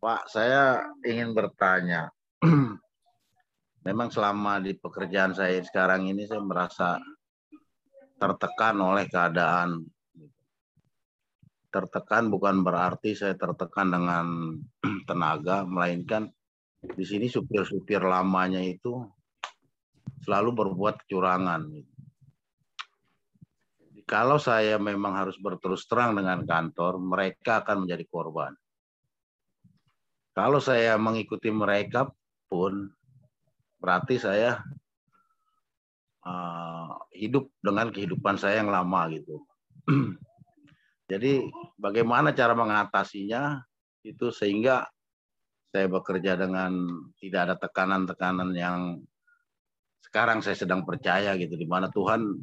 Speaker 4: Pak, saya ingin bertanya. Memang selama di pekerjaan saya sekarang ini saya merasa tertekan oleh keadaan. Tertekan bukan berarti saya tertekan dengan tenaga, melainkan di sini supir-supir lamanya itu selalu berbuat kecurangan. Kalau saya memang harus berterus terang dengan kantor, mereka akan menjadi korban. Kalau saya mengikuti mereka pun berarti saya uh, hidup dengan kehidupan saya yang lama gitu. Jadi bagaimana cara mengatasinya itu sehingga saya bekerja dengan tidak ada tekanan-tekanan yang sekarang saya sedang percaya gitu di mana Tuhan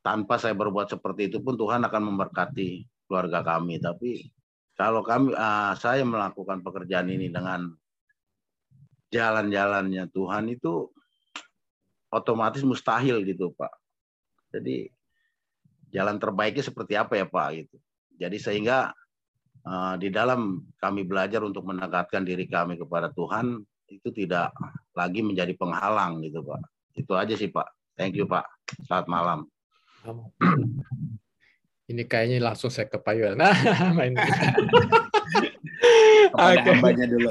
Speaker 4: tanpa saya berbuat seperti itu pun Tuhan akan memberkati keluarga kami tapi kalau kami uh, saya melakukan pekerjaan ini dengan jalan-jalannya Tuhan itu otomatis mustahil gitu Pak. Jadi jalan terbaiknya seperti apa ya Pak gitu. Jadi sehingga di dalam kami belajar untuk mendekatkan diri kami kepada Tuhan itu tidak lagi menjadi penghalang gitu Pak. Itu aja sih Pak. Thank you Pak. Selamat malam.
Speaker 1: Ini kayaknya langsung saya ke Pak Yuel. Nah, main. Oke.
Speaker 2: hambanya dulu.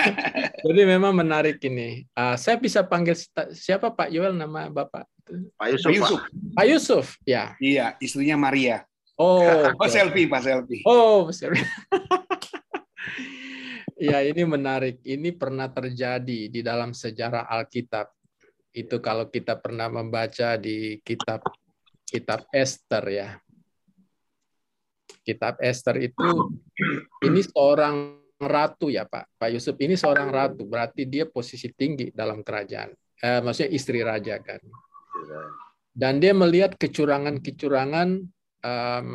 Speaker 1: Jadi memang menarik ini. Ah, saya bisa panggil siapa Pak Yuel nama Bapak?
Speaker 4: Pak Yusuf.
Speaker 2: Pak Yusuf.
Speaker 1: Pak Yusuf, ya.
Speaker 2: Iya, istrinya Maria.
Speaker 1: Oh,
Speaker 2: Oh, selfie, Pak selfie.
Speaker 1: Oh, sorry. ya, ini menarik. Ini pernah terjadi di dalam sejarah Alkitab. Itu kalau kita pernah membaca di kitab kitab Esther ya. Kitab Esther itu ini seorang ratu ya Pak. Pak Yusuf ini seorang ratu, berarti dia posisi tinggi dalam kerajaan. Eh, maksudnya istri raja kan. Dan dia melihat kecurangan-kecurangan em,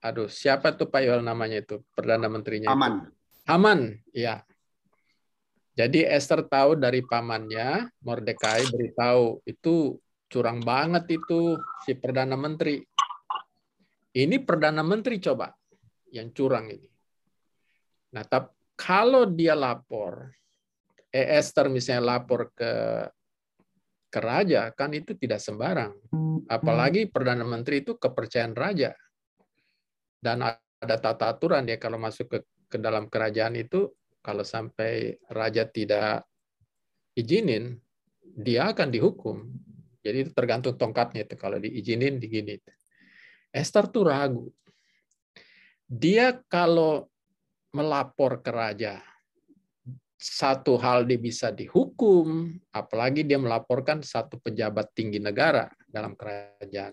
Speaker 1: aduh, siapa tuh Pak Yoel namanya itu? Perdana menterinya. itu?
Speaker 2: Aman.
Speaker 1: Haman, ya. Jadi Esther tahu dari pamannya, Mordekai beritahu itu curang banget itu si perdana menteri. Ini perdana menteri coba yang curang ini. Nah, tapi kalau dia lapor, eh, Esther misalnya lapor ke ke raja, kan itu tidak sembarang. Apalagi perdana menteri itu kepercayaan raja. Dan ada tata aturan dia kalau masuk ke ke dalam kerajaan itu kalau sampai raja tidak izinin, dia akan dihukum. Jadi itu tergantung tongkatnya itu. Kalau diizinin, digini. Esther tuh ragu. Dia kalau melapor ke raja, satu hal dia bisa dihukum, apalagi dia melaporkan satu pejabat tinggi negara dalam kerajaan.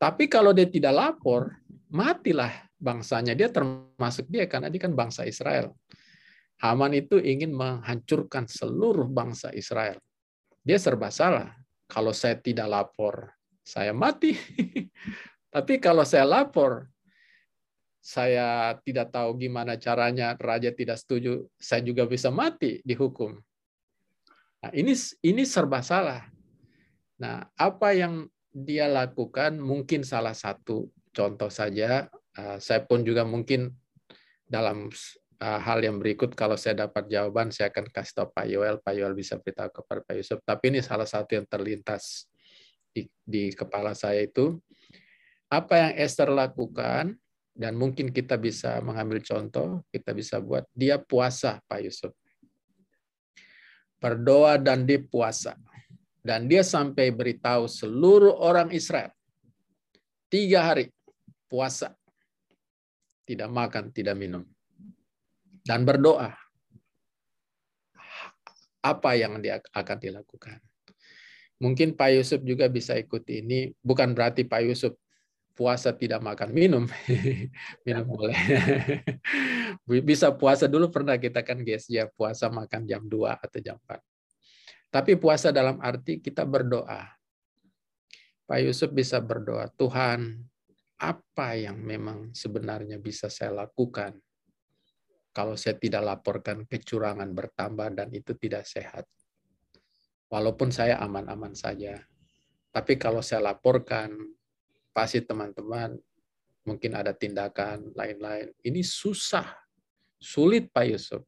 Speaker 1: Tapi kalau dia tidak lapor, matilah bangsanya. Dia termasuk dia karena dia kan bangsa Israel. Haman itu ingin menghancurkan seluruh bangsa Israel. Dia serba salah. Kalau saya tidak lapor, saya mati. Tapi kalau saya lapor, saya tidak tahu gimana caranya, raja tidak setuju, saya juga bisa mati dihukum. Nah, ini ini serba salah. Nah, apa yang dia lakukan mungkin salah satu contoh saja. Uh, saya pun juga mungkin dalam uh, hal yang berikut kalau saya dapat jawaban saya akan kasih tahu Pak Yoel. Pak Yoel bisa beritahu kepada Pak Yusuf. Tapi ini salah satu yang terlintas di, di kepala saya itu apa yang Esther lakukan dan mungkin kita bisa mengambil contoh, kita bisa buat dia puasa Pak Yusuf. Berdoa dan dia puasa. Dan dia sampai beritahu seluruh orang Israel. Tiga hari puasa. Tidak makan, tidak minum. Dan berdoa. Apa yang dia akan dilakukan. Mungkin Pak Yusuf juga bisa ikut ini. Bukan berarti Pak Yusuf puasa tidak makan minum. Minum boleh. Bisa puasa dulu pernah kita kan guys ya puasa makan jam 2 atau jam 4 tapi puasa dalam arti kita berdoa. Pak Yusuf bisa berdoa Tuhan apa yang memang sebenarnya bisa saya lakukan? Kalau saya tidak laporkan kecurangan bertambah dan itu tidak sehat. Walaupun saya aman-aman saja tapi kalau saya laporkan pasti teman-teman mungkin ada tindakan lain-lain. Ini susah, sulit Pak Yusuf.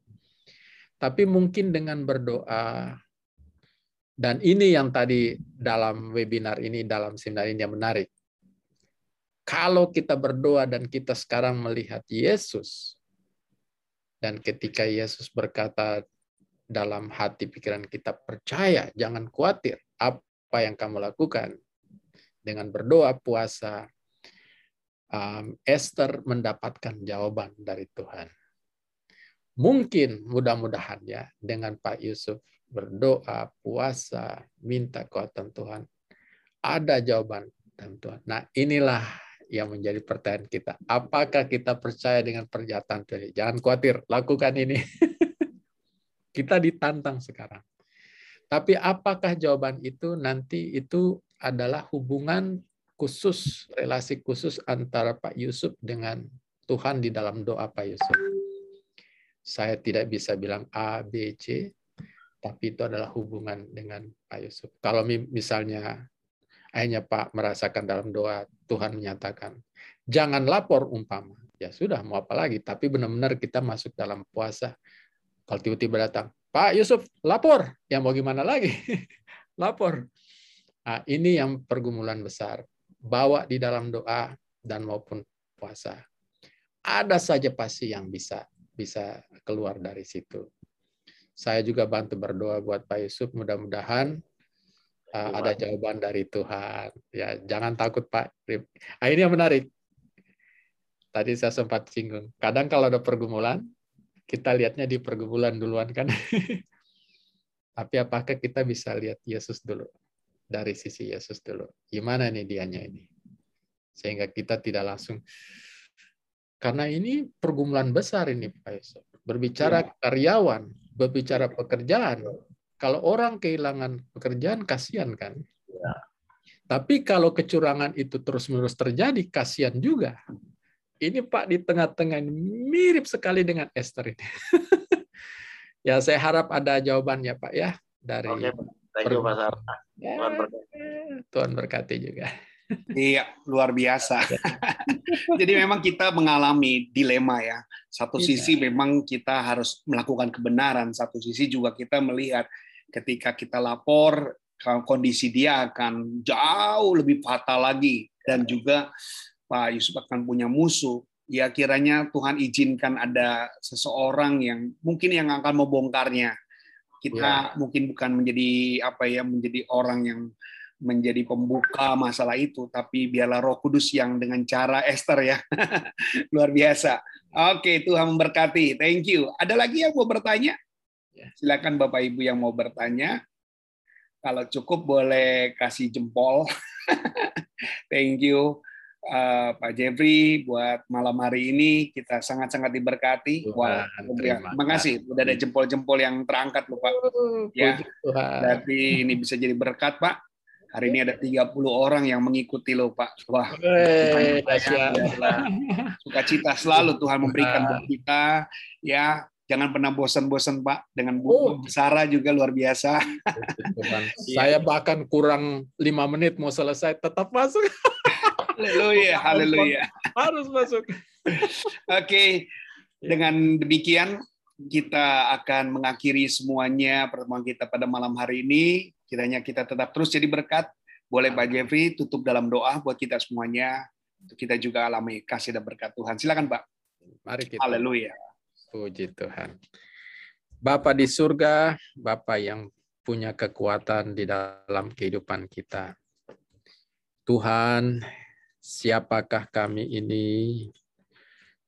Speaker 1: Tapi mungkin dengan berdoa, dan ini yang tadi dalam webinar ini, dalam seminar ini yang menarik. Kalau kita berdoa dan kita sekarang melihat Yesus, dan ketika Yesus berkata dalam hati pikiran kita, percaya, jangan khawatir, apa yang kamu lakukan, dengan berdoa puasa, um, Esther mendapatkan jawaban dari Tuhan. Mungkin mudah-mudahan ya dengan Pak Yusuf berdoa, puasa, minta kuatan Tuhan, ada jawaban dan Tuhan. Nah inilah yang menjadi pertanyaan kita. Apakah kita percaya dengan pernyataan Tuhan? Jangan khawatir, lakukan ini. kita ditantang sekarang. Tapi apakah jawaban itu nanti itu adalah hubungan khusus, relasi khusus antara Pak Yusuf dengan Tuhan di dalam doa Pak Yusuf. Saya tidak bisa bilang A, B, C, tapi itu adalah hubungan dengan Pak Yusuf. Kalau misalnya akhirnya Pak merasakan dalam doa Tuhan menyatakan, jangan lapor umpama. Ya sudah, mau apa lagi. Tapi benar-benar kita masuk dalam puasa. Kalau tiba-tiba datang, Pak Yusuf, lapor. Ya mau gimana lagi? lapor. Nah, ini yang pergumulan besar. Bawa di dalam doa dan maupun puasa. Ada saja pasti yang bisa bisa keluar dari situ. Saya juga bantu berdoa buat Pak Yusuf. Mudah-mudahan uh, ada jawaban dari Tuhan. Ya, jangan takut Pak. Nah, ini yang menarik. Tadi saya sempat singgung. Kadang kalau ada pergumulan, kita lihatnya di pergumulan duluan kan. Tapi apakah kita bisa lihat Yesus dulu? Dari sisi Yesus dulu. Gimana nih dianya ini? Sehingga kita tidak langsung karena ini pergumulan besar ini Pak Yesus. Berbicara ya. karyawan, berbicara pekerjaan. Kalau orang kehilangan pekerjaan kasihan kan? Ya. Tapi kalau kecurangan itu terus-menerus terjadi, kasihan juga. Ini Pak di tengah-tengah mirip sekali dengan Esther ini. ya saya harap ada jawabannya Pak ya dari Oke,
Speaker 4: Thank you Pak Sarta.
Speaker 1: Ya, Tuhan berkati. Tuhan berkati juga.
Speaker 2: Iya, luar biasa. Jadi memang kita mengalami dilema ya. Satu iya. sisi memang kita harus melakukan kebenaran, satu sisi juga kita melihat ketika kita lapor kondisi dia akan jauh lebih fatal lagi dan juga Pak Yusuf akan punya musuh. Ya kiranya Tuhan izinkan ada seseorang yang mungkin yang akan membongkarnya kita ya. mungkin bukan menjadi apa ya menjadi orang yang menjadi pembuka masalah itu tapi biarlah Roh Kudus yang dengan cara Esther ya. Luar biasa. Oke Tuhan memberkati. Thank you. Ada lagi yang mau bertanya? Ya. silakan Bapak Ibu yang mau bertanya. Kalau cukup boleh kasih jempol. Thank you uh, Pak Jeffrey buat malam hari ini kita sangat-sangat diberkati. Tuhan, Wah, terima kasih. Udah ada jempol-jempol yang terangkat loh Pak. Ya, berarti ini bisa jadi berkat Pak. Hari ini ada 30 orang yang mengikuti loh Pak. Wah, Suka cita selalu Tuhan memberikan buat kita. Ya, Jangan pernah bosan-bosan Pak dengan
Speaker 1: Oh.
Speaker 2: Bu Sarah juga luar biasa.
Speaker 1: Saya bahkan kurang lima menit mau selesai tetap masuk
Speaker 2: Haleluya, haleluya.
Speaker 1: harus masuk.
Speaker 2: Oke, dengan demikian kita akan mengakhiri semuanya pertemuan kita pada malam hari ini. Kiranya kita tetap terus jadi berkat. Boleh Pak Jeffrey tutup dalam doa buat kita semuanya. Untuk kita juga alami kasih dan berkat Tuhan. Silakan Pak.
Speaker 1: Mari kita
Speaker 2: Haleluya.
Speaker 1: Puji Tuhan. Bapa di surga, Bapa yang punya kekuatan di dalam kehidupan kita. Tuhan, siapakah kami ini?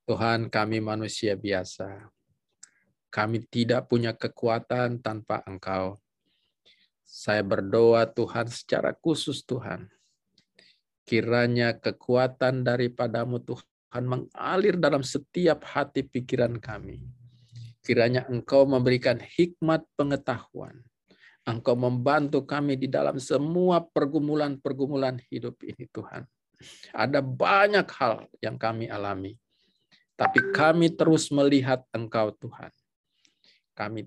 Speaker 1: Tuhan, kami manusia biasa. Kami tidak punya kekuatan tanpa Engkau. Saya berdoa Tuhan secara khusus Tuhan. Kiranya kekuatan daripadamu Tuhan mengalir dalam setiap hati pikiran kami. Kiranya Engkau memberikan hikmat pengetahuan. Engkau membantu kami di dalam semua pergumulan-pergumulan hidup ini Tuhan. Ada banyak hal yang kami alami. Tapi kami terus melihat Engkau Tuhan. Kami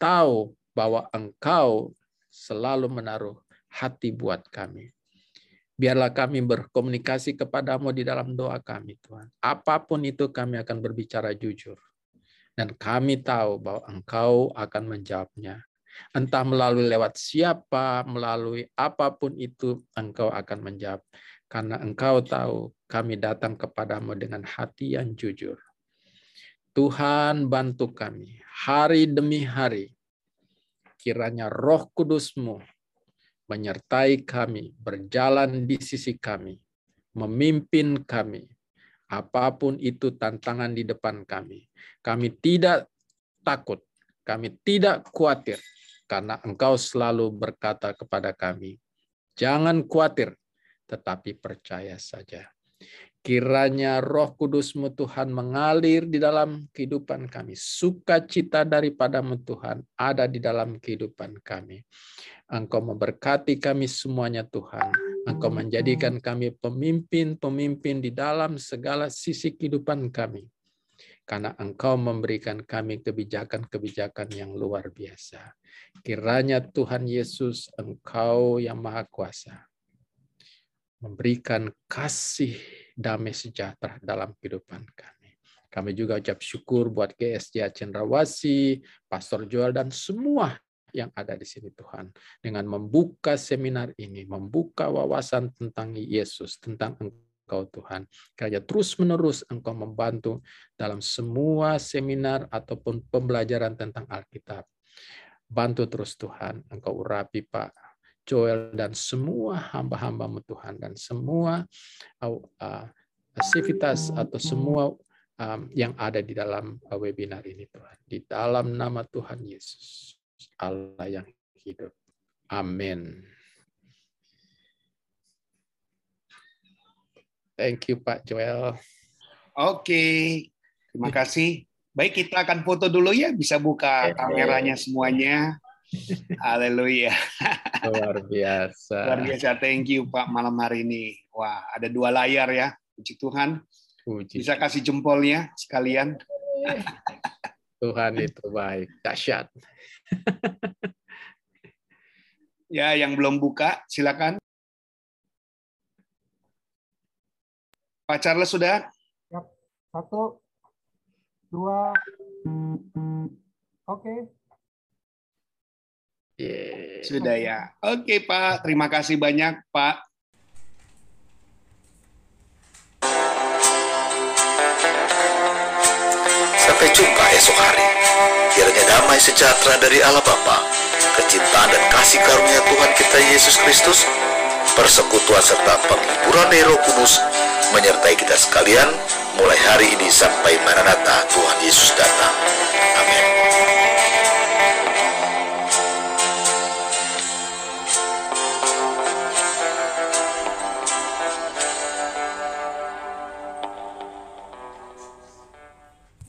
Speaker 1: tahu bahwa Engkau selalu menaruh hati buat kami. Biarlah kami berkomunikasi kepadamu di dalam doa kami, Tuhan. Apa pun itu kami akan berbicara jujur. Dan kami tahu bahwa Engkau akan menjawabnya. Entah melalui lewat siapa, melalui apa pun itu, Engkau akan menjawab. Karena Engkau tahu kami datang kepadamu dengan hati yang jujur. Tuhan bantu kami hari demi hari. Kiranya roh kudusmu menyertai kami, berjalan di sisi kami, memimpin kami, apa pun itu tantangan di depan kami. Kami tidak takut, kami tidak khawatir, karena Engkau selalu berkata kepada kami, "Jangan khawatir, tetapi percaya saja." Kiranya roh kudusmu Tuhan mengalir di dalam kehidupan kami. Sukacita daripadamu Tuhan ada di dalam kehidupan kami. Engkau memberkati kami semuanya Tuhan. Engkau menjadikan kami pemimpin-pemimpin di dalam segala sisi kehidupan kami. Karena Engkau memberikan kami kebijakan-kebijakan yang luar biasa. Kiranya Tuhan Yesus, Engkau yang Maha Kuasa, memberikan kasih damai sejahtera dalam kehidupan kami. Kami juga ucap syukur buat GSJ Cendrawasi, Pastor Joel, dan semua yang ada di sini Tuhan. Dengan membuka seminar ini, membuka wawasan tentang Yesus, tentang Engkau Tuhan. Kiranya terus-menerus Engkau membantu dalam semua seminar ataupun pembelajaran tentang Alkitab. Bantu terus Tuhan, Engkau urapi Pak Joel dan semua hamba-hambamu Tuhan dan semua uh, aktivitas atau semua um, yang ada di dalam webinar ini Tuhan. Di dalam nama Tuhan Yesus, Allah yang hidup. Amin. Thank you Pak Joel.
Speaker 2: Oke, terima kasih. Baik, kita akan foto dulu ya. Bisa buka kameranya semuanya. Haleluya.
Speaker 1: Luar biasa.
Speaker 2: Luar biasa. Thank you Pak malam hari ini. Wah, ada dua layar ya. Puji Tuhan.
Speaker 1: Puji
Speaker 2: Bisa kasih jempolnya sekalian.
Speaker 1: Tuhan itu baik. Dahsyat.
Speaker 2: Ya, yang belum buka, silakan. Pak Charles sudah?
Speaker 5: Satu, dua, oke.
Speaker 1: Yeah.
Speaker 2: Sudah ya. Oke Pak, terima kasih banyak Pak.
Speaker 6: Sampai jumpa esok hari. Kiranya damai sejahtera dari Allah Bapa, kecintaan dan kasih karunia Tuhan kita Yesus Kristus, persekutuan serta penghiburan dari Roh Kudus menyertai kita sekalian mulai hari ini sampai Maranatha Tuhan Yesus datang. Amin.